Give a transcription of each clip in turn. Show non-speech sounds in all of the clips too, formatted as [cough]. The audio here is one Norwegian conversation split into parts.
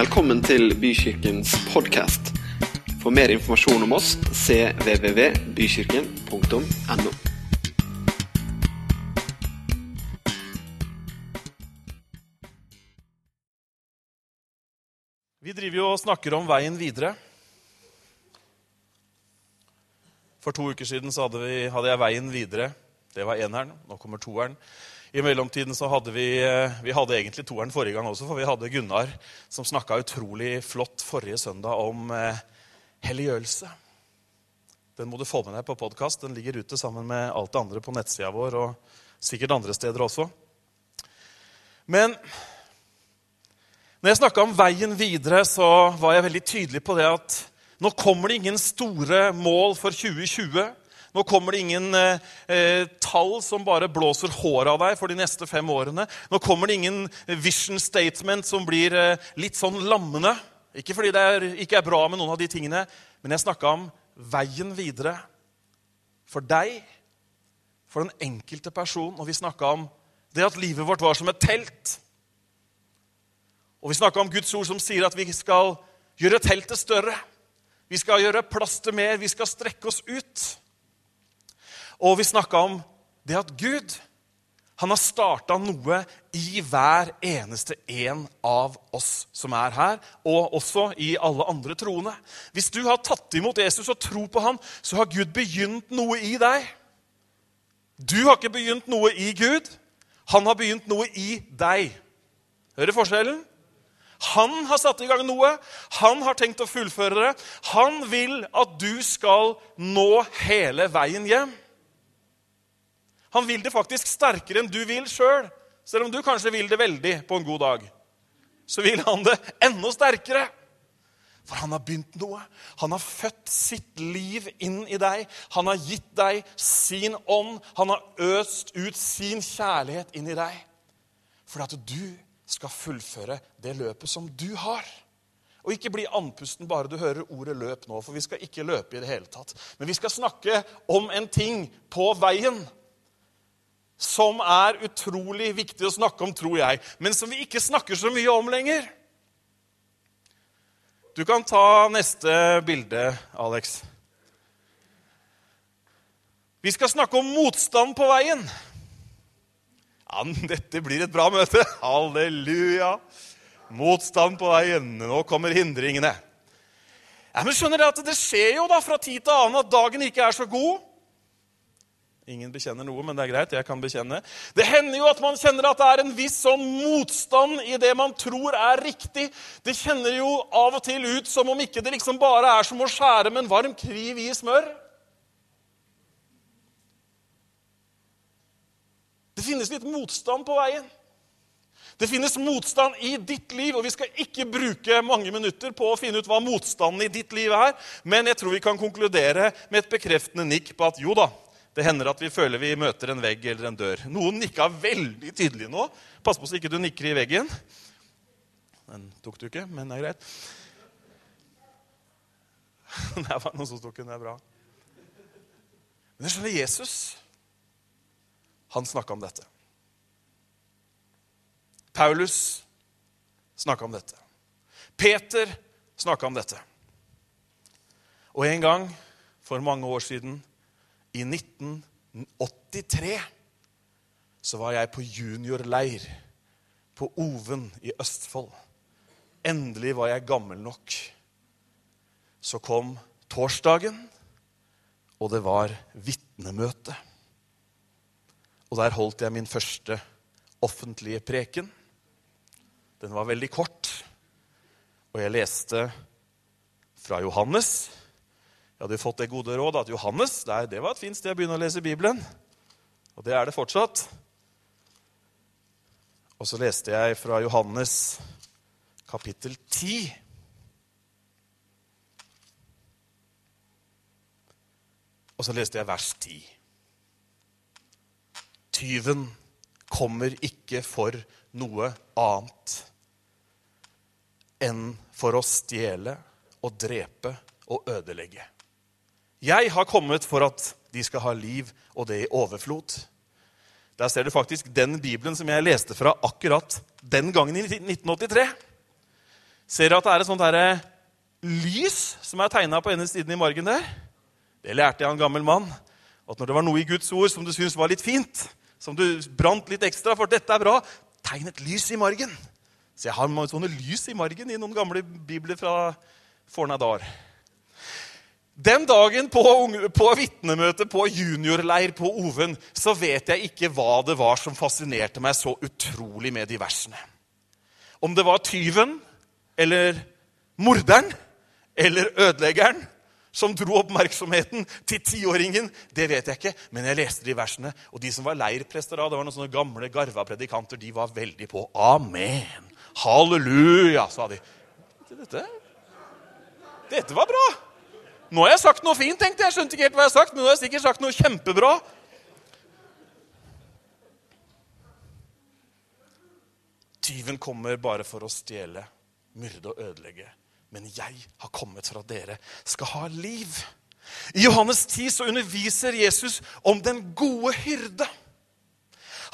Velkommen til Bykirkens podkast. For mer informasjon om oss cvvvbykirken.no. Vi driver jo og snakker om veien videre. For to uker siden hadde, vi, hadde jeg veien videre. Det var eneren. Nå kommer toeren. I mellomtiden så hadde vi, eh, vi hadde egentlig toeren forrige gang også, for vi hadde Gunnar som snakka utrolig flott forrige søndag om eh, helliggjørelse. Den må du få med deg på podkast. Den ligger ute sammen med alt det andre på nettsida vår og sikkert andre steder også. Men når jeg snakka om veien videre, så var jeg veldig tydelig på det at nå kommer det ingen store mål for 2020. Nå kommer det ingen eh, eh, tall som bare blåser håret av deg for de neste fem årene. Nå kommer det ingen vision statement som blir eh, litt sånn lammende. Ikke fordi det er, ikke er bra med noen av de tingene, men jeg snakka om veien videre. For deg, for den enkelte person. Og vi snakka om det at livet vårt var som et telt. Og vi snakka om Guds ord som sier at vi skal gjøre teltet større. Vi skal gjøre plass til mer. Vi skal strekke oss ut. Og vi snakka om det at Gud han har starta noe i hver eneste en av oss som er her, og også i alle andre troende. Hvis du har tatt imot Jesus og tro på ham, så har Gud begynt noe i deg. Du har ikke begynt noe i Gud. Han har begynt noe i deg. Hører forskjellen? Han har satt i gang noe. Han har tenkt å fullføre det. Han vil at du skal nå hele veien hjem. Han vil det faktisk sterkere enn du vil sjøl. Selv. selv om du kanskje vil det veldig på en god dag. Så vil han det enda sterkere. For han har begynt noe. Han har født sitt liv inn i deg. Han har gitt deg sin ånd. Han har øst ut sin kjærlighet inn i deg. For at du skal fullføre det løpet som du har. Og ikke bli andpusten bare du hører ordet 'løp' nå, for vi skal ikke løpe i det hele tatt. Men vi skal snakke om en ting på veien som er utrolig viktig å snakke om, tror jeg, men som vi ikke snakker så mye om lenger. Du kan ta neste bilde, Alex. Vi skal snakke om motstand på veien. Ja, dette blir et bra møte. [laughs] Halleluja. Motstand på veien. Nå kommer hindringene. Ja, men skjønner dere at Det skjer jo da fra tid til annen at dagen ikke er så god. Ingen bekjenner noe, men det er greit. Jeg kan bekjenne. Det hender jo at man kjenner at det er en viss sånn motstand i det man tror er riktig. Det kjenner jo av og til ut som om ikke det liksom bare er som å skjære med en varm kriv i smør. Det finnes litt motstand på veien. Det finnes motstand i ditt liv, og vi skal ikke bruke mange minutter på å finne ut hva motstanden i ditt liv er, men jeg tror vi kan konkludere med et bekreftende nikk på at jo da, det hender at vi føler vi møter en vegg eller en dør. Noen nikka veldig tydelig nå. Pass på så ikke du nikker i veggen. Den tok du ikke, men det er greit. [laughs] Det var noen som tok den. Det er bra. Men jeg skjønner Jesus. Han snakka om dette. Paulus snakka om dette. Peter snakka om dette. Og en gang for mange år siden i 1983 så var jeg på juniorleir på Oven i Østfold. Endelig var jeg gammel nok. Så kom torsdagen, og det var vitnemøte. Og der holdt jeg min første offentlige preken. Den var veldig kort, og jeg leste fra Johannes jeg hadde fått det gode råd at Johannes det var et fint sted å begynne å lese Bibelen. Og det er det fortsatt. Og så leste jeg fra Johannes kapittel 10. Og så leste jeg vers 10. Tyven kommer ikke for noe annet enn for å stjele og drepe og ødelegge. Jeg har kommet for at de skal ha liv, og det i overflod. Der ser du faktisk den bibelen som jeg leste fra akkurat den gangen i 1983. Ser dere at det er et sånt der, lys som er tegna på ene siden i margen der? Det lærte jeg av en gammel mann. At når det var noe i Guds ord som du syntes var litt fint, som du brant litt ekstra for, dette er bra, tegn et lys i margen. Så jeg har sånne lys i margen i noen gamle bibler fra forna dager. Den dagen på, på vitnemøte på juniorleir på Oven så vet jeg ikke hva det var som fascinerte meg så utrolig med de versene. Om det var tyven eller morderen eller ødeleggeren som dro oppmerksomheten til tiåringen, det vet jeg ikke. Men jeg leste de versene, og de som var leirprester da, det var noen sånne gamle garva predikanter, de var veldig på. Amen. Halleluja, sa de. Dette, dette var bra. Nå har jeg sagt noe fint, tenkte jeg. skjønte ikke helt hva jeg har sagt, men nå har jeg sikkert sagt noe kjempebra. Tyven kommer bare for å stjele, myrde og ødelegge. Men jeg har kommet for at dere skal ha liv. I Johannes 10 så underviser Jesus om den gode hyrde.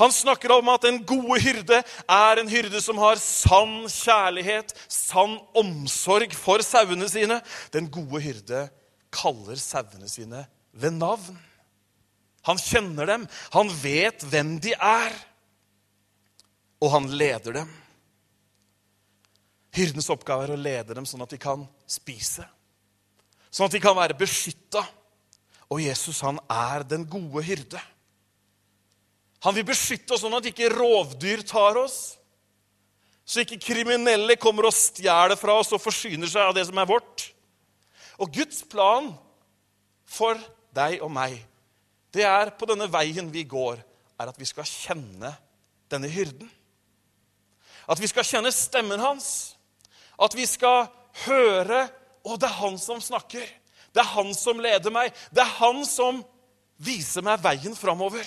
Han snakker om at en gode hyrde er en hyrde som har sann kjærlighet, sann omsorg for sauene sine. Den gode hyrde kaller sauene sine ved navn. Han kjenner dem, han vet hvem de er, og han leder dem. Hyrdens oppgave er å lede dem sånn at de kan spise, sånn at de kan være beskytta. Og Jesus han er den gode hyrde. Han vil beskytte oss sånn at ikke rovdyr tar oss, så ikke kriminelle kommer og stjeler fra oss og forsyner seg av det som er vårt. Og Guds plan for deg og meg, det er på denne veien vi går, er at vi skal kjenne denne hyrden. At vi skal kjenne stemmen hans. At vi skal høre Og det er han som snakker. Det er han som leder meg. Det er han som viser meg veien framover.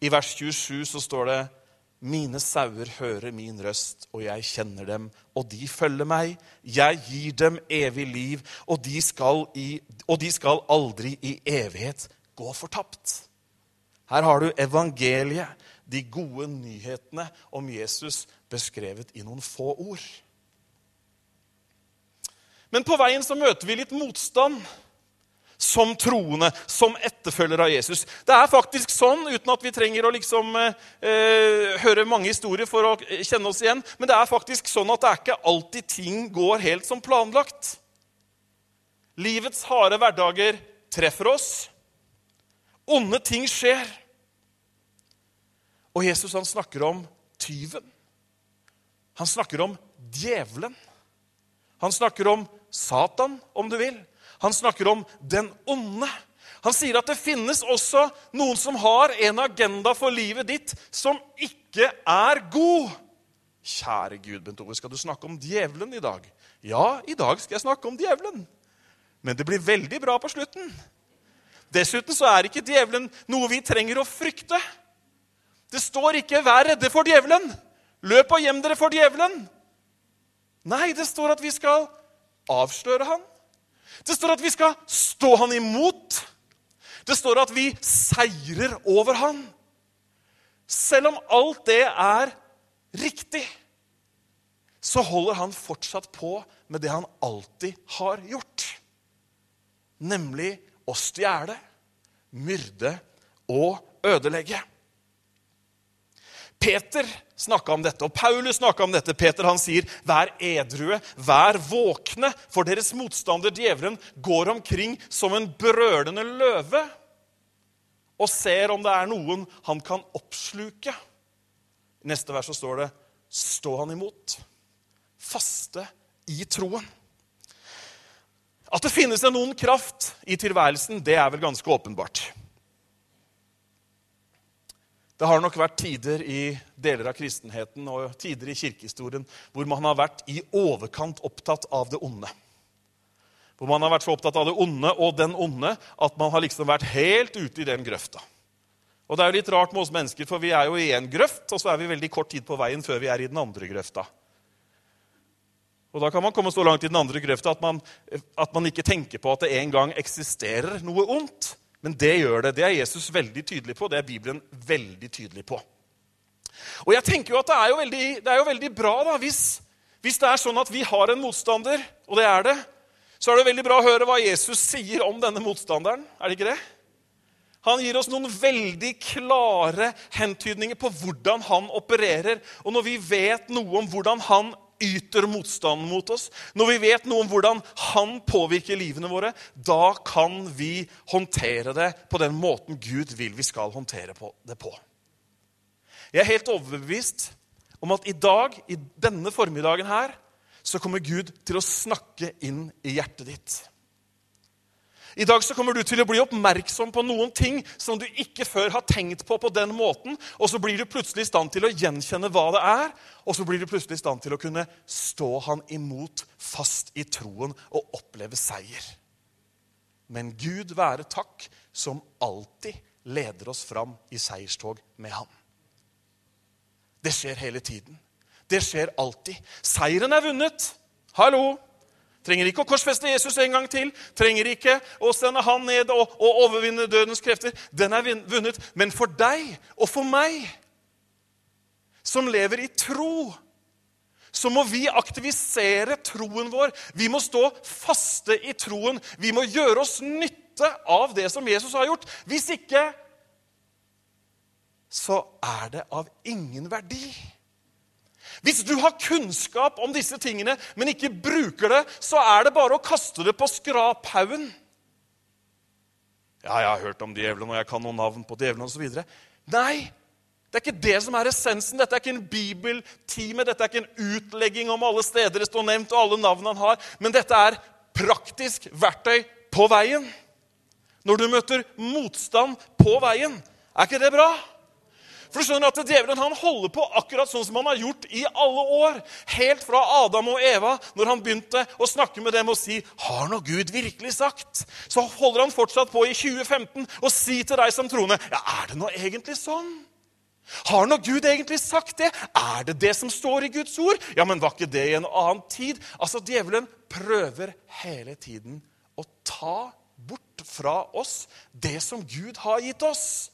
I vers 27 så står det mine sauer hører min røst, og jeg kjenner dem, og de følger meg. Jeg gir dem evig liv, og de skal, i, og de skal aldri i evighet gå fortapt. Her har du evangeliet, de gode nyhetene om Jesus beskrevet i noen få ord. Men på veien så møter vi litt motstand som troende, som etterfølger av Jesus. Det er faktisk sånn, uten at vi trenger å liksom, eh, høre mange historier for å kjenne oss igjen, men det er faktisk sånn at det er ikke alltid ting går helt som planlagt. Livets harde hverdager treffer oss. Onde ting skjer. Og Jesus han snakker om tyven. Han snakker om djevelen. Han snakker om Satan, om du vil. Han snakker om den onde. Han sier at det finnes også noen som har en agenda for livet ditt som ikke er god. Kjære Gud, Bent Ove, skal du snakke om djevelen i dag? Ja, i dag skal jeg snakke om djevelen. Men det blir veldig bra på slutten. Dessuten så er ikke djevelen noe vi trenger å frykte. Det står ikke 'vær redde for djevelen'. Løp og gjem dere for djevelen. Nei, det står at vi skal avsløre han. Det står at vi skal stå han imot. Det står at vi seirer over han. Selv om alt det er riktig, så holder han fortsatt på med det han alltid har gjort. Nemlig å stjele, myrde og ødelegge. Peter snakka om dette, og Paulus snakka om dette. Peter han sier, 'Vær edrue, vær våkne, for deres motstander djevelen går omkring som en brølende løve' 'og ser om det er noen han kan oppsluke.' I neste vers så står det, 'Stå han imot'. Faste i troen. At det finnes en ond kraft i tilværelsen, det er vel ganske åpenbart. Det har nok vært tider i deler av kristenheten og tider i kirkehistorien hvor man har vært i overkant opptatt av det onde. Hvor man har vært så opptatt av det onde og den onde at man har liksom vært helt ute i den grøfta. Og det er jo litt rart med oss mennesker, for vi er jo i én grøft, og så er vi veldig kort tid på veien før vi er i den andre grøfta. Og Da kan man komme så langt i den andre grøfta at man, at man ikke tenker på at det en gang eksisterer noe ondt. Men det gjør det. Det er Jesus veldig tydelig på. Det er Bibelen veldig tydelig på. Og jeg tenker jo at det er jo veldig, er jo veldig bra da, hvis, Hvis det er sånn at vi har en motstander, og det er det, så er det veldig bra å høre hva Jesus sier om denne motstanderen. Er det ikke det? Han gir oss noen veldig klare hentydninger på hvordan han opererer. Og når vi vet noe om hvordan han yter motstand mot oss, når vi vet noe om hvordan han påvirker livene våre, da kan vi håndtere det på den måten Gud vil vi skal håndtere det på. Jeg er helt overbevist om at i dag, i denne formiddagen her, så kommer Gud til å snakke inn i hjertet ditt. I dag så kommer du til å bli oppmerksom på noen ting som du ikke før har tenkt på på den måten, og så blir du plutselig i stand til å gjenkjenne hva det er, og så blir du plutselig i stand til å kunne stå han imot fast i troen og oppleve seier. Men Gud være takk, som alltid leder oss fram i seierstog med ham. Det skjer hele tiden. Det skjer alltid. Seieren er vunnet. Hallo! Trenger ikke å korsfeste Jesus en gang til. Trenger ikke å sende han ned og, og overvinne dødens krefter. Den er vunnet. Men for deg og for meg, som lever i tro, så må vi aktivisere troen vår. Vi må stå faste i troen. Vi må gjøre oss nytte av det som Jesus har gjort. Hvis ikke så er det av ingen verdi. Hvis du har kunnskap om disse tingene, men ikke bruker det, så er det bare å kaste det på skraphaugen. Ja, jeg har hørt om djevelen, og jeg kan noen navn på djevelen osv. Nei, det er ikke det som er essensen. Dette er ikke en bibeltime, dette er ikke en utlegging om alle steder det står nevnt, og alle navnene han har, men dette er praktisk verktøy på veien. Når du møter motstand på veien. Er ikke det bra? For du skjønner at Djevelen han holder på akkurat sånn som han har gjort i alle år. Helt fra Adam og Eva, når han begynte å snakke med dem og si 'Har nå Gud virkelig sagt?' Så holder han fortsatt på i 2015 og si til deg som troende 'Ja, er det nå egentlig sånn?' Har nå Gud egentlig sagt det? Er det det som står i Guds ord? Ja, men var ikke det i en annen tid? Altså, Djevelen prøver hele tiden å ta bort fra oss det som Gud har gitt oss.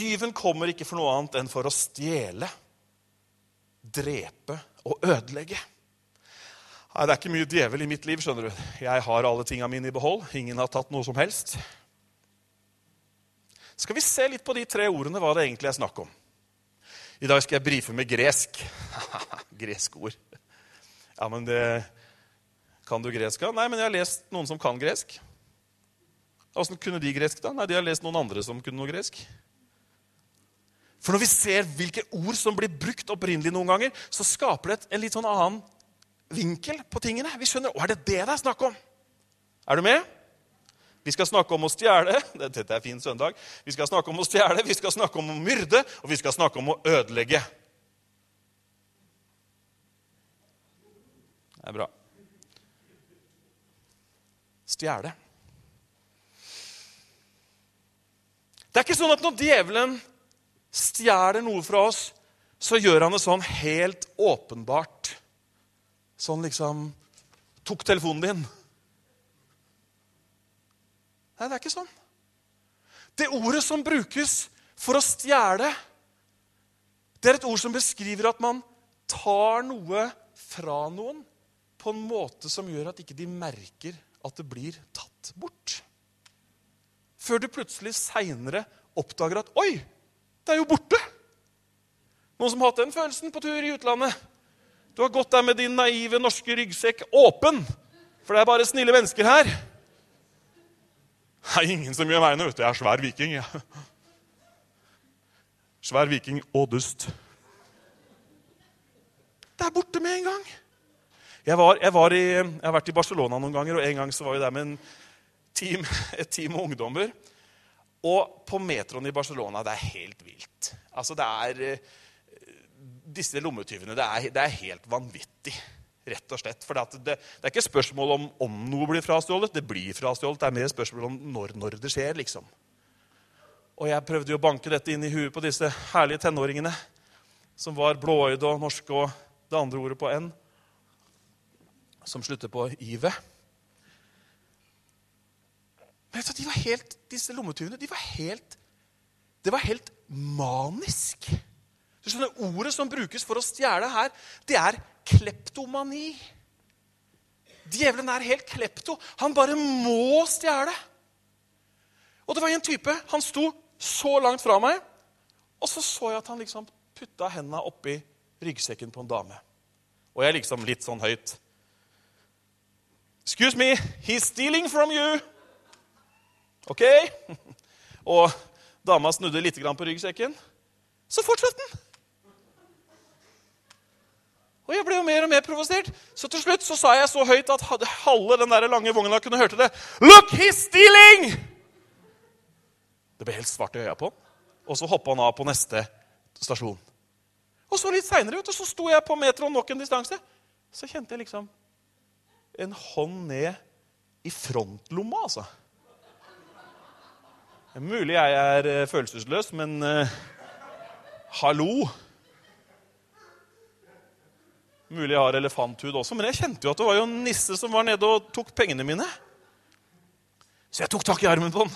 Tyven kommer ikke for noe annet enn for å stjele, drepe og ødelegge. Nei, Det er ikke mye djevel i mitt liv. skjønner du. Jeg har alle tinga mine i behold. Ingen har tatt noe som helst. Skal vi se litt på de tre ordene, hva det egentlig er snakk om? I dag skal jeg brife med gresk. [laughs] gresk ord. Ja, men det Kan du gresk? Nei, men jeg har lest noen som kan gresk. Åssen kunne de gresk, da? Nei, De har lest noen andre som kunne noe gresk. For når vi ser hvilke ord som blir brukt opprinnelig noen ganger, så skaper det en litt sånn annen vinkel på tingene. Vi skjønner å, er det det det er snakk om. Er du med? Vi skal snakke om å stjele. [laughs] Dette er fin søndag. Vi skal snakke om å stjele, vi skal snakke om å myrde, og vi skal snakke om å ødelegge. Det er bra. Stjele. Det er ikke sånn at når djevelen stjeler noe fra oss, så gjør han det sånn helt åpenbart. Sånn liksom Tok telefonen din. Nei, det er ikke sånn. Det ordet som brukes for å stjele, det er et ord som beskriver at man tar noe fra noen på en måte som gjør at ikke de merker at det blir tatt bort. Før du plutselig seinere oppdager at 'oi, er jo borte. Noen som har hatt den følelsen på tur i utlandet? Du har gått der med din naive norske ryggsekk åpen, for det er bare snille mennesker her. Det er ingen som gjør meg noe. Jeg er svær viking. Ja. Svær viking og dust. Det er borte med en gang. Jeg, var, jeg, var i, jeg, har vært i Barcelona noen ganger, og en gang så var vi der med team, et team ungdommer. Og på metroen i Barcelona det er helt vilt. Altså, det er eh, Disse lommetyvene det er, det er helt vanvittig, rett og slett. For det, det, er ikke spørsmål om om noe blir frastjålet. Det blir frastjålet. Det er mer spørsmål om når, når det skjer, liksom. Og jeg prøvde jo å banke dette inn i huet på disse herlige tenåringene som var blåøyde og norske og det andre ordet på N, som slutter på ive. Men de var helt, Disse lommetyvene de var helt, det var helt manisk. Du skjønner, Ordet som brukes for å stjele her, det er kleptomani. Djevelen er helt klepto. Han bare må stjele. Og det var en type Han sto så langt fra meg, og så så jeg at han liksom putta hendene oppi ryggsekken på en dame. Og jeg liksom litt sånn høyt. Excuse me, he's stealing from you. Ok? [laughs] Og dama snudde litt på ryggsekken. Så fortsatte den. Og jeg ble jo mer og mer provosert. Så til slutt så sa jeg så høyt at halve den der lange vogna kunne hørte det. Look, he's stealing! Det ble helt svart i øya på han. Og så hoppa han av på neste stasjon. Og så litt seinere så sto jeg på metroen nok en distanse. Så kjente jeg liksom en hånd ned i frontlomma, altså. Mulig jeg er uh, følelsesløs, men uh, hallo Mulig jeg har elefanthud også, men jeg kjente jo at det var jo en nisse som var nede og tok pengene mine. Så jeg tok tak i armen på han.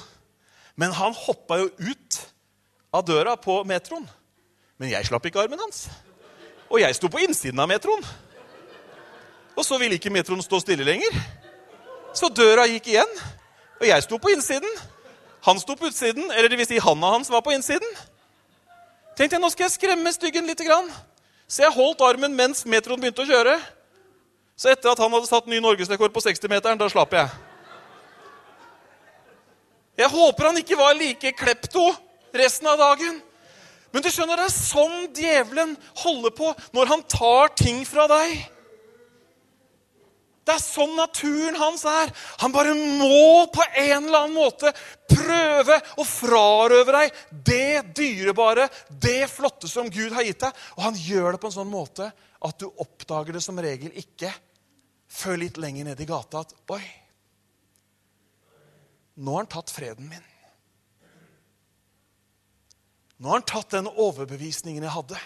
Men han hoppa jo ut av døra på metroen. Men jeg slapp ikke armen hans. Og jeg sto på innsiden av metroen. Og så ville ikke metroen stå stille lenger. Så døra gikk igjen, og jeg sto på innsiden. Han sto på utsiden, eller det vil si handa hans var på innsiden. Tenkte jeg, nå skal jeg skremme styggen litt. Så jeg holdt armen mens metroen begynte å kjøre. Så etter at han hadde satt ny norgesrekord på 60-meteren, da slapp jeg. Jeg håper han ikke var like klepto resten av dagen. Men du skjønner, det er sånn djevelen holder på når han tar ting fra deg. Det er sånn naturen hans er. Han bare må på en eller annen måte prøve å frarøve deg det dyrebare, det flotte som Gud har gitt deg. Og han gjør det på en sånn måte at du oppdager det som regel ikke før litt lenger ned i gata at Oi, nå har han tatt freden min. Nå har han tatt den overbevisningen jeg hadde.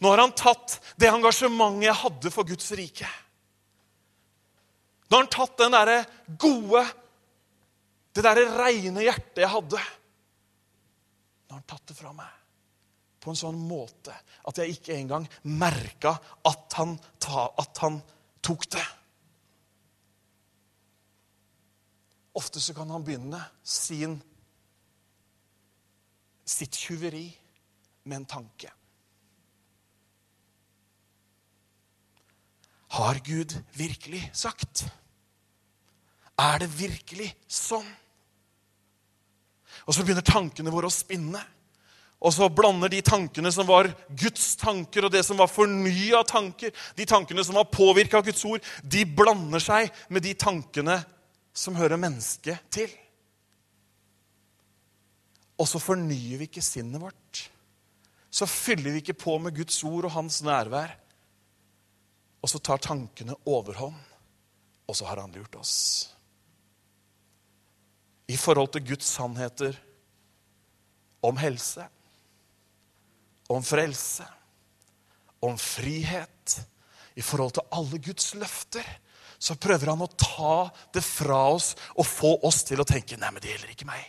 Nå har han tatt det engasjementet jeg hadde for Guds rike. Nå har han tatt den derre gode, det derre reine hjertet jeg hadde. Da har han tatt det fra meg på en sånn måte at jeg ikke engang merka at, at han tok det. Ofte så kan han begynne sin, sitt tjuveri med en tanke. Har Gud virkelig sagt? Er det virkelig sånn? Og så begynner tankene våre å spinne. Og så blander de tankene som var Guds tanker, og det som var fornya tanker, de tankene som var påvirka av Guds ord, de blander seg med de tankene som hører mennesket til. Og så fornyer vi ikke sinnet vårt. Så fyller vi ikke på med Guds ord og hans nærvær. Og så tar tankene overhånd, og så har han lurt oss. I forhold til Guds sannheter om helse, om frelse, om frihet, i forhold til alle Guds løfter, så prøver han å ta det fra oss og få oss til å tenke nei, men det gjelder ikke meg.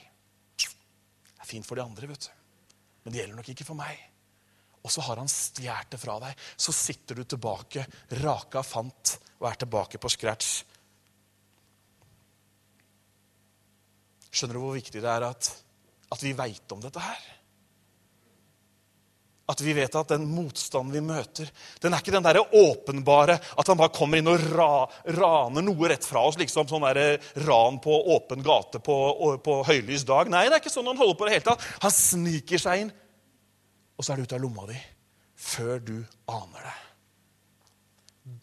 Det er fint for de andre, vet du. men det gjelder nok ikke for meg. Og så har han stjålet det fra deg. Så sitter du tilbake, raka fant, og er tilbake på scratch. Skjønner du hvor viktig det er at, at vi veit om dette her? At vi vet at den motstanden vi møter, den er ikke den der åpenbare at han bare kommer inn og ra, raner noe rett fra oss. liksom Sånn der ran på åpen gate på, på høylys dag. Nei, det er ikke sånn han holder på det hele tatt. Han sniker seg inn og så er det ut av lomma di før du aner det.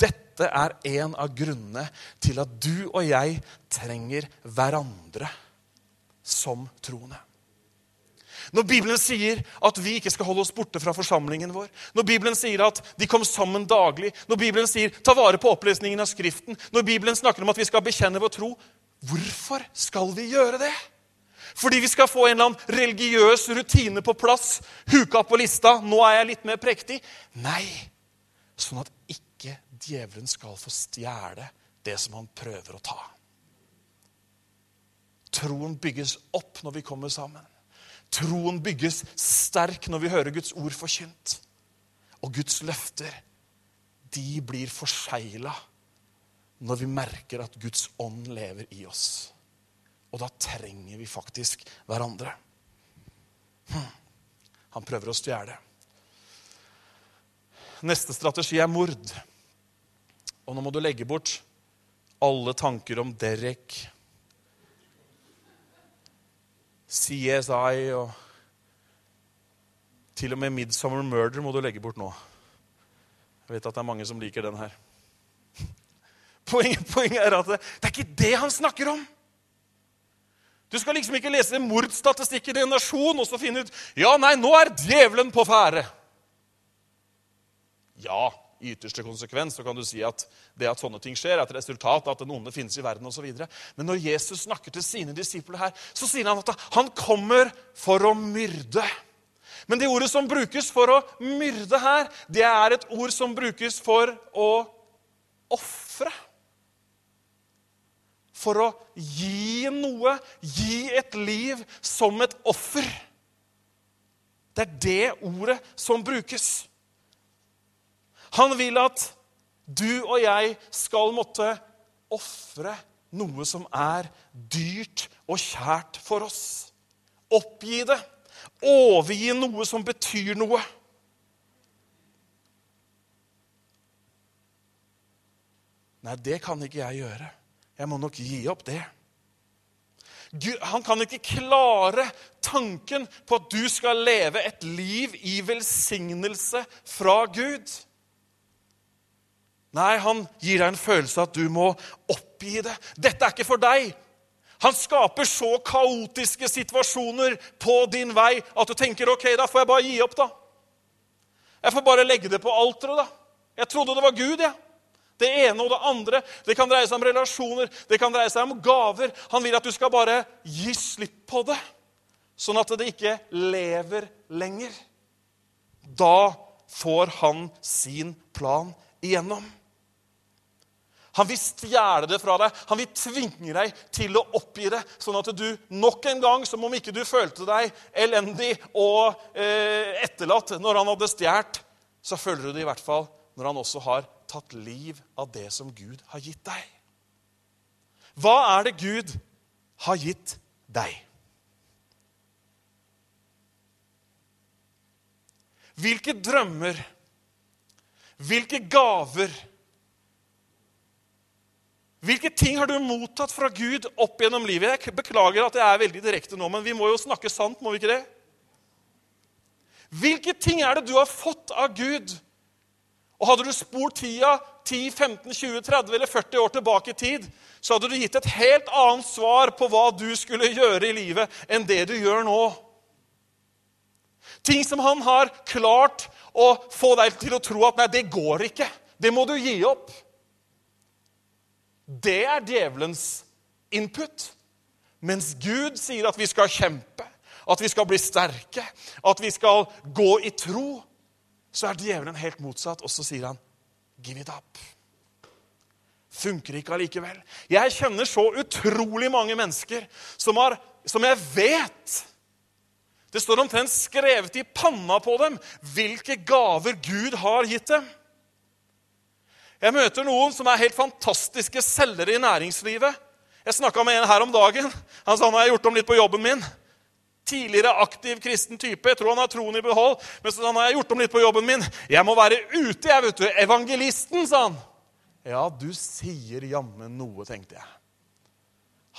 Dette er en av grunnene til at du og jeg trenger hverandre som troende. Når Bibelen sier at vi ikke skal holde oss borte fra forsamlingen vår, når Bibelen sier at de kom sammen daglig, når Bibelen sier ta vare på opplesningen av Skriften, når Bibelen snakker om at vi skal bekjenne vår tro, hvorfor skal vi gjøre det? Fordi vi skal få en eller annen religiøs rutine på plass. Huka på lista. 'Nå er jeg litt mer prektig.' Nei. Sånn at ikke djevelen skal få stjele det som han prøver å ta. Troen bygges opp når vi kommer sammen. Troen bygges sterk når vi hører Guds ord forkynt. Og Guds løfter, de blir forsegla når vi merker at Guds ånd lever i oss. Og da trenger vi faktisk hverandre. Hm. Han prøver å stjele. Neste strategi er mord. Og nå må du legge bort alle tanker om Derek, CSI og Til og med Midsummer Murder må du legge bort nå. Jeg vet at det er mange som liker den her. [laughs] Poenget, poenget er at det, det er ikke det han snakker om. Du skal liksom ikke lese mordstatistikken i en nasjon og så finne ut ja, nei, nå er djevelen på ferde. Ja, i ytterste konsekvens så kan du si at det at sånne ting skjer, er et resultat av at den onde finnes i verden osv. Men når Jesus snakker til sine disipler her, så sier han at han kommer for å myrde. Men det ordet som brukes for å myrde her, det er et ord som brukes for å ofre. For å gi noe, gi et liv som et offer. Det er det ordet som brukes. Han vil at du og jeg skal måtte ofre noe som er dyrt og kjært for oss. Oppgi det. Overgi noe som betyr noe. Nei, det kan ikke jeg gjøre. Jeg må nok gi opp det. Gud, han kan ikke klare tanken på at du skal leve et liv i velsignelse fra Gud. Nei, han gir deg en følelse av at du må oppgi det. Dette er ikke for deg. Han skaper så kaotiske situasjoner på din vei at du tenker ok, da får jeg bare gi opp, da. Jeg får bare legge det på alteret, da. Jeg trodde det var Gud, jeg. Ja. Det ene og det andre. Det kan dreie seg om relasjoner, det kan dreie seg om gaver. Han vil at du skal bare gi slipp på det, sånn at det ikke lever lenger. Da får han sin plan igjennom. Han vil stjele det fra deg. Han vil tvinge deg til å oppgi det, sånn at du nok en gang, som om ikke du følte deg elendig og eh, etterlatt når han hadde stjålet, så føler du det i hvert fall når han også har tatt liv av det som Gud har gitt deg. Hva er det Gud har gitt deg? Hvilke drømmer, hvilke gaver hvilke ting har du mottatt fra Gud opp gjennom livet? Jeg beklager at jeg er veldig direkte nå, men vi må jo snakke sant, må vi ikke det? Hvilke ting er det du har fått av Gud? Og Hadde du spurt tida 10, 15, 20, 30 eller 40 år tilbake i tid, så hadde du gitt et helt annet svar på hva du skulle gjøre i livet, enn det du gjør nå. Ting som han har klart å få deg til å tro at nei, det går ikke. Det må du gi opp. Det er djevelens input. Mens Gud sier at vi skal kjempe, at vi skal bli sterke, at vi skal gå i tro, så er djevelen helt motsatt. Og så sier han, 'Give it up'. Funker ikke allikevel. Jeg kjenner så utrolig mange mennesker som, har, som jeg vet Det står omtrent skrevet i panna på dem hvilke gaver Gud har gitt dem. Jeg møter noen som er helt fantastiske selgere i næringslivet. Jeg snakka med en her om dagen. Han sa han har gjort om litt på jobben min. Tidligere aktiv kristen type. Jeg tror han har troen i behold. Men så sa han har gjort om litt på jobben min. Jeg må være ute, jeg, vet du. Evangelisten, sa han. Ja, du sier jammen noe, tenkte jeg.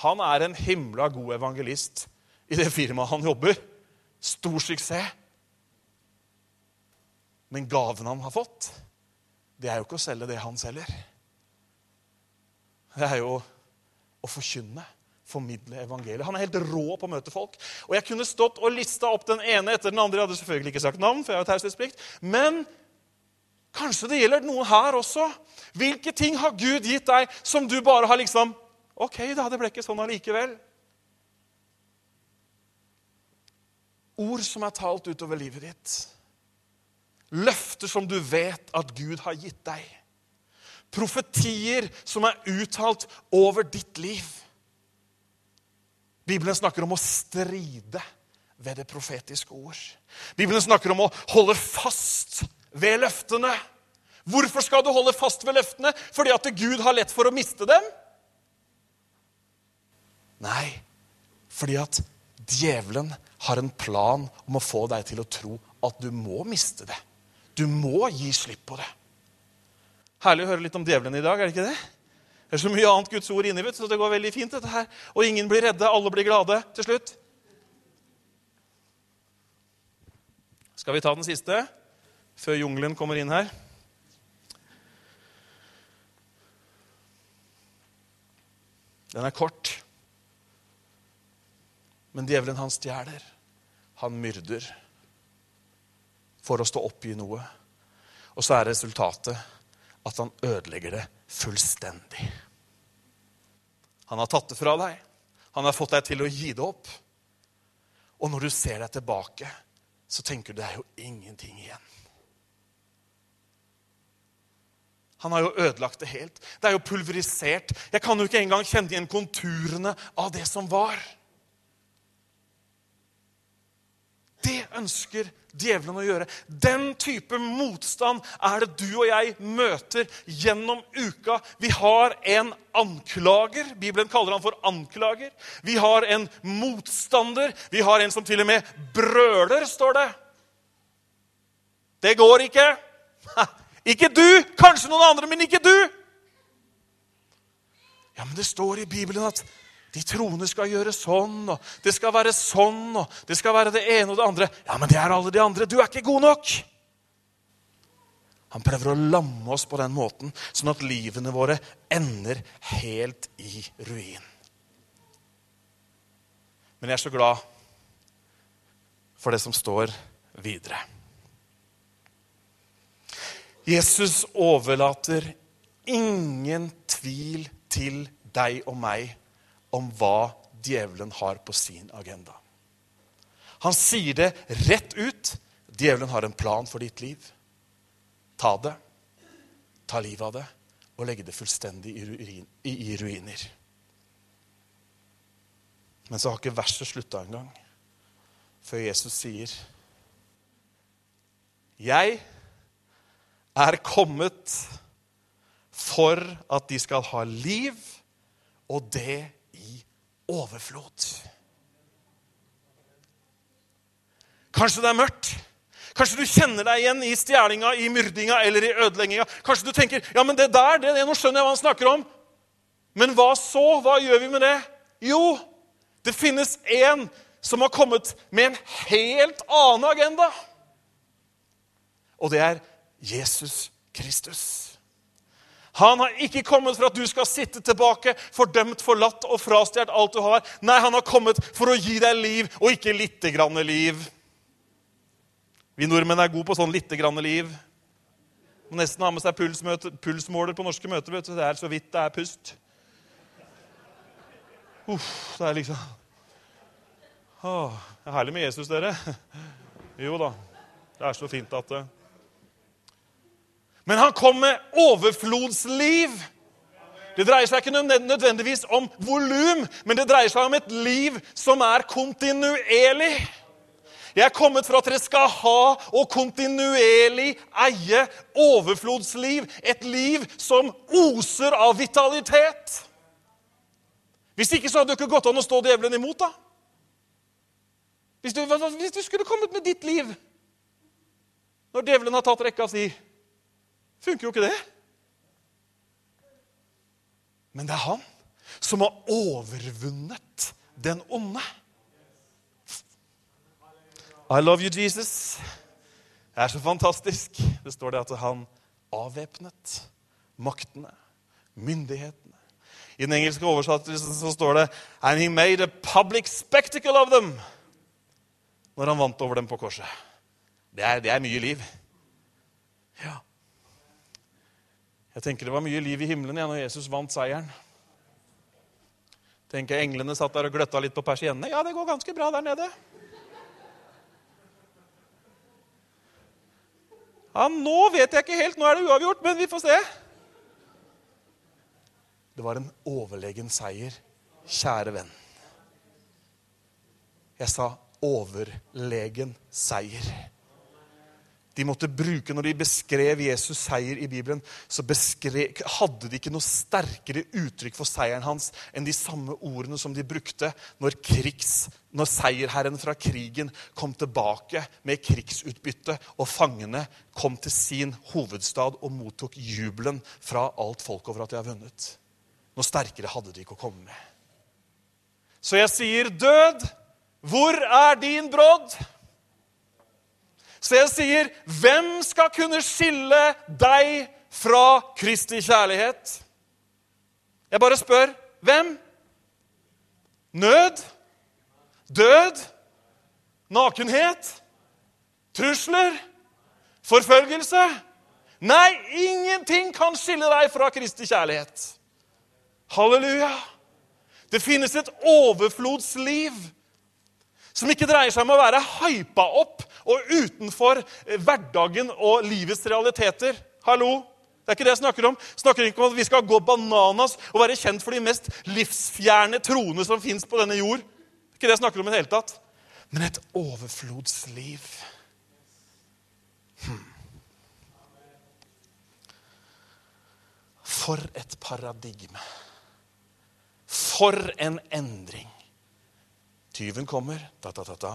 Han er en himla god evangelist i det firmaet han jobber. Stor suksess. Men gaven han har fått det er jo ikke å selge det han selger. Det er jo å forkynne, formidle evangeliet. Han er helt rå på å møte folk. Og Jeg kunne stått og lista opp den ene etter den andre. Jeg hadde selvfølgelig ikke sagt navn, for jeg har taushetsplikt. Men kanskje det gjelder noen her også. Hvilke ting har Gud gitt deg som du bare har liksom Ok, da, det ble ikke sånn allikevel. Ord som er talt utover livet ditt. Løfter som du vet at Gud har gitt deg. Profetier som er uttalt over ditt liv. Bibelen snakker om å stride ved det profetiske ord. Bibelen snakker om å holde fast ved løftene. Hvorfor skal du holde fast ved løftene? Fordi at Gud har lett for å miste dem? Nei, fordi at djevelen har en plan om å få deg til å tro at du må miste det. Du må gi slipp på det. Herlig å høre litt om djevelen i dag, er det ikke det? Det er så mye annet Guds ord inni, så det går veldig fint. dette her. Og ingen blir redde, alle blir glade til slutt. Skal vi ta den siste før jungelen kommer inn her? Den er kort. Men djevelen, han stjeler. Han myrder. For å stå opp i noe. Og så er resultatet at han ødelegger det fullstendig. Han har tatt det fra deg. Han har fått deg til å gi det opp. Og når du ser deg tilbake, så tenker du det er jo ingenting igjen. Han har jo ødelagt det helt. Det er jo pulverisert. Jeg kan jo ikke engang kjenne igjen konturene av det som var. Det ønsker djevelen å gjøre. Den type motstand er det du og jeg møter gjennom uka. Vi har en anklager. Bibelen kaller han for anklager. Vi har en motstander. Vi har en som til og med brøler, står det. Det går ikke. Ikke du! Kanskje noen andre, men ikke du! Ja, men det står i Bibelen at de troende skal gjøre sånn, og det skal være sånn, og det skal være det ene og det andre. Ja, men det er alle de andre. Du er ikke god nok! Han prøver å lamme oss på den måten, sånn at livene våre ender helt i ruin. Men jeg er så glad for det som står videre. Jesus overlater ingen tvil til deg og meg om hva djevelen har på sin agenda. Han sier det rett ut. Djevelen har en plan for ditt liv. Ta det, ta livet av det og legge det fullstendig i, ruiner. Men så har ikke verset slutta engang, før Jesus sier Jeg er kommet for at de skal ha liv, og det overflod. Kanskje det er mørkt. Kanskje du kjenner deg igjen i stjelinga, i myrdinga eller i ødelegginga. Kanskje du tenker ja, men det der, det, det, nå skjønner jeg hva han snakker om. Men hva så? Hva gjør vi med det? Jo, det finnes en som har kommet med en helt annen agenda. Og det er Jesus Kristus. Han har ikke kommet for at du skal sitte tilbake, fordømt, forlatt og frastjålet alt du har. Nei, han har kommet for å gi deg liv, og ikke lite grann liv. Vi nordmenn er gode på sånn lite grann liv. Må nesten ha med seg pulsmåler på norske møter. vet du. Det er så vidt det er pust. Uff, det er liksom Åh, Det er herlig med Jesus, dere. Jo da. Det er så fint at det men han kom med overflodsliv. Det dreier seg ikke nødvendigvis om volum, men det dreier seg om et liv som er kontinuerlig. Jeg er kommet for at dere skal ha og kontinuerlig eie overflodsliv. Et liv som oser av vitalitet. Hvis ikke så hadde det ikke gått an å stå djevelen imot. da. Hvis du, hvis du skulle kommet med ditt liv når djevelen har tatt rekka si Funker jo ikke det. Men det er han som har overvunnet den onde. I love you, Jesus. Det er så fantastisk. Det står det at han avvæpnet maktene, myndighetene. I den engelske oversettelsen så står det And he made a public spectacle of them. Når han vant over dem på korset. Det er, det er mye liv. Ja. Jeg tenker Det var mye liv i himmelen ja, når Jesus vant seieren. Tenker Englene satt der og gløtta litt på persiennene. Ja, det går ganske bra der nede. Ja, Nå vet jeg ikke helt. Nå er det uavgjort, men vi får se. Det var en overlegen seier, kjære venn. Jeg sa overlegen seier. De måtte bruke, Når de beskrev Jesus' seier i Bibelen, så beskrev, hadde de ikke noe sterkere uttrykk for seieren hans enn de samme ordene som de brukte når, krigs, når seierherren fra krigen kom tilbake med krigsutbytte, og fangene kom til sin hovedstad og mottok jubelen fra alt folk over at de har vunnet. Noe sterkere hadde de ikke å komme med. Så jeg sier, død, hvor er din brodd? Så jeg sier, hvem skal kunne skille deg fra Kristi kjærlighet? Jeg bare spør. Hvem? Nød? Død? Nakenhet? Trusler? Forfølgelse? Nei, ingenting kan skille deg fra Kristi kjærlighet. Halleluja. Det finnes et overflodsliv som ikke dreier seg om å være hypa opp og utenfor eh, hverdagen og livets realiteter. Hallo? Det er ikke det jeg snakker om. Jeg snakker ikke om at vi skal gå bananas og være kjent for de mest livsfjerne troende som fins på denne jord. Det er ikke det jeg snakker om i det hele tatt. Men et overflodsliv. Hmm. For et paradigme. For en endring. Tyven kommer, da, da, da, da.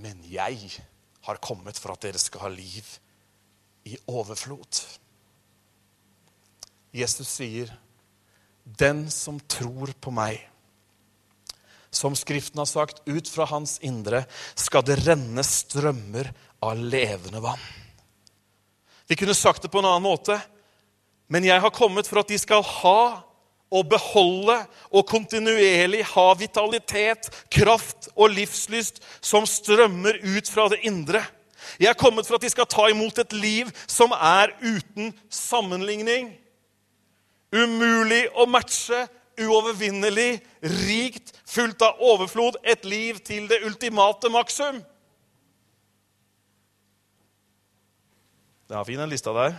men jeg har kommet for at dere skal ha liv i overflod. Jesus sier, 'Den som tror på meg' Som Skriften har sagt, ut fra hans indre skal det renne strømmer av levende vann. Vi kunne sagt det på en annen måte. Men jeg har kommet for at de skal ha og beholde og kontinuerlig ha vitalitet, kraft og livslyst som strømmer ut fra det indre. Jeg er kommet for at de skal ta imot et liv som er uten sammenligning. Umulig å matche, uovervinnelig, rikt, fullt av overflod. Et liv til det ultimate maksum. Det er fin, den lista der.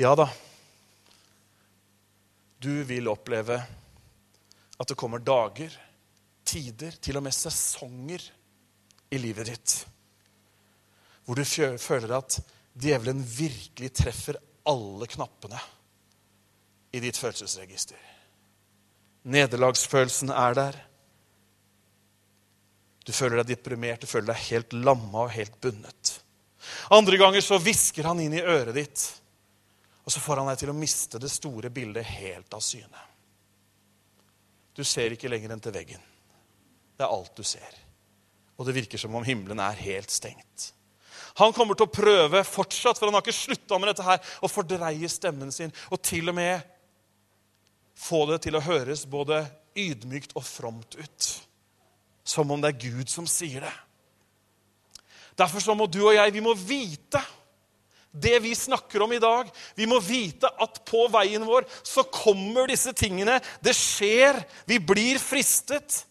Ja da du vil oppleve at det kommer dager, tider, til og med sesonger i livet ditt hvor du føler at djevelen virkelig treffer alle knappene i ditt følelsesregister. Nederlagsfølelsen er der. Du føler deg deprimert, du føler deg helt lamma og helt bundet. Andre ganger så hvisker han inn i øret ditt og så får han deg til å miste det store bildet helt av syne. Du ser ikke lenger enn til veggen. Det er alt du ser. Og det virker som om himmelen er helt stengt. Han kommer til å prøve fortsatt, for han har ikke slutta med dette her, å fordreie stemmen sin og til og med få det til å høres både ydmykt og fromt ut. Som om det er Gud som sier det. Derfor så må du og jeg vi må vite det vi snakker om i dag. Vi må vite at på veien vår så kommer disse tingene. Det skjer. Vi blir fristet.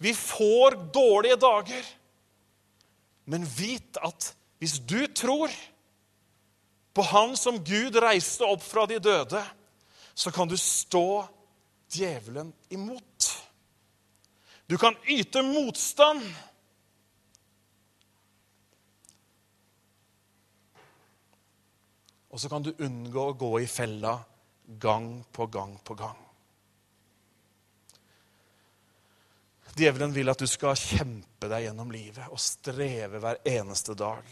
Vi får dårlige dager. Men vit at hvis du tror på Han som Gud reiste opp fra de døde, så kan du stå djevelen imot. Du kan yte motstand. Og så kan du unngå å gå i fella gang på gang på gang. Djevelen vil at du skal kjempe deg gjennom livet og streve hver eneste dag.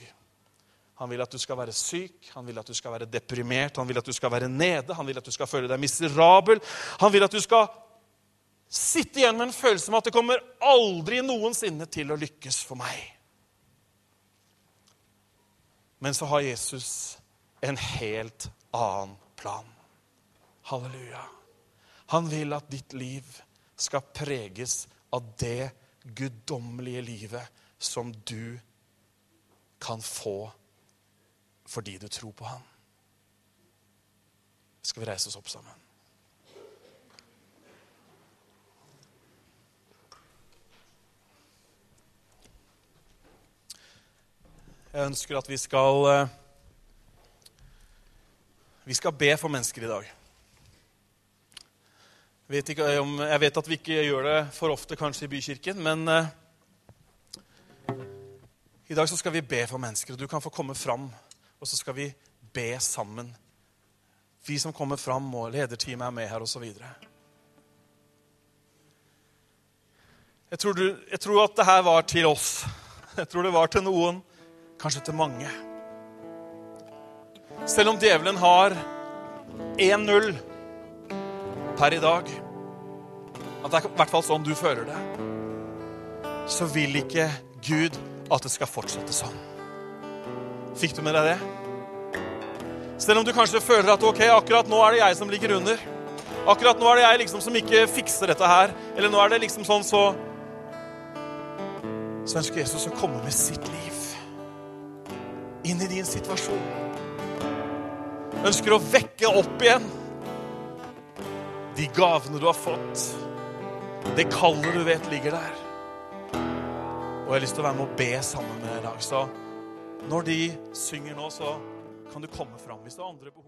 Han vil at du skal være syk, han vil at du skal være deprimert, han vil at du skal være nede, han vil at du skal føle deg miserabel. Han vil at du skal sitte igjen med en følelse av at det kommer aldri noensinne til å lykkes for meg. Men så har Jesus en helt annen plan. Halleluja. Han vil at ditt liv skal preges av det guddommelige livet som du kan få fordi du tror på ham. Skal vi reise oss opp sammen? Jeg ønsker at vi skal eh, vi skal be for mennesker i dag. Vet ikke om, jeg vet at vi ikke gjør det for ofte kanskje i Bykirken, men eh, i dag så skal vi be for mennesker. og Du kan få komme fram, og så skal vi be sammen. Vi som kommer fram, og lederteamet er med her, osv. Jeg, tror jeg tror at det her var til oss. Jeg tror det var til noen, kanskje til mange. Selv om djevelen har 1-0 per i dag, at det er i hvert fall sånn du føler det, så vil ikke Gud at det skal fortsette sånn. Fikk du med deg det? Selv om du kanskje føler at ok, akkurat nå er det jeg som ligger under. Akkurat nå er det jeg liksom som ikke fikser dette her. Eller nå er det liksom sånn så Så ønsker Jesus å komme med sitt liv inn i din situasjon. Ønsker å vekke opp igjen de gavene du har fått. Det kallet du vet ligger der. Og jeg har lyst til å være med og be sammen med deg i dag. Så når de synger nå, så kan du komme fram hvis det er andre behov.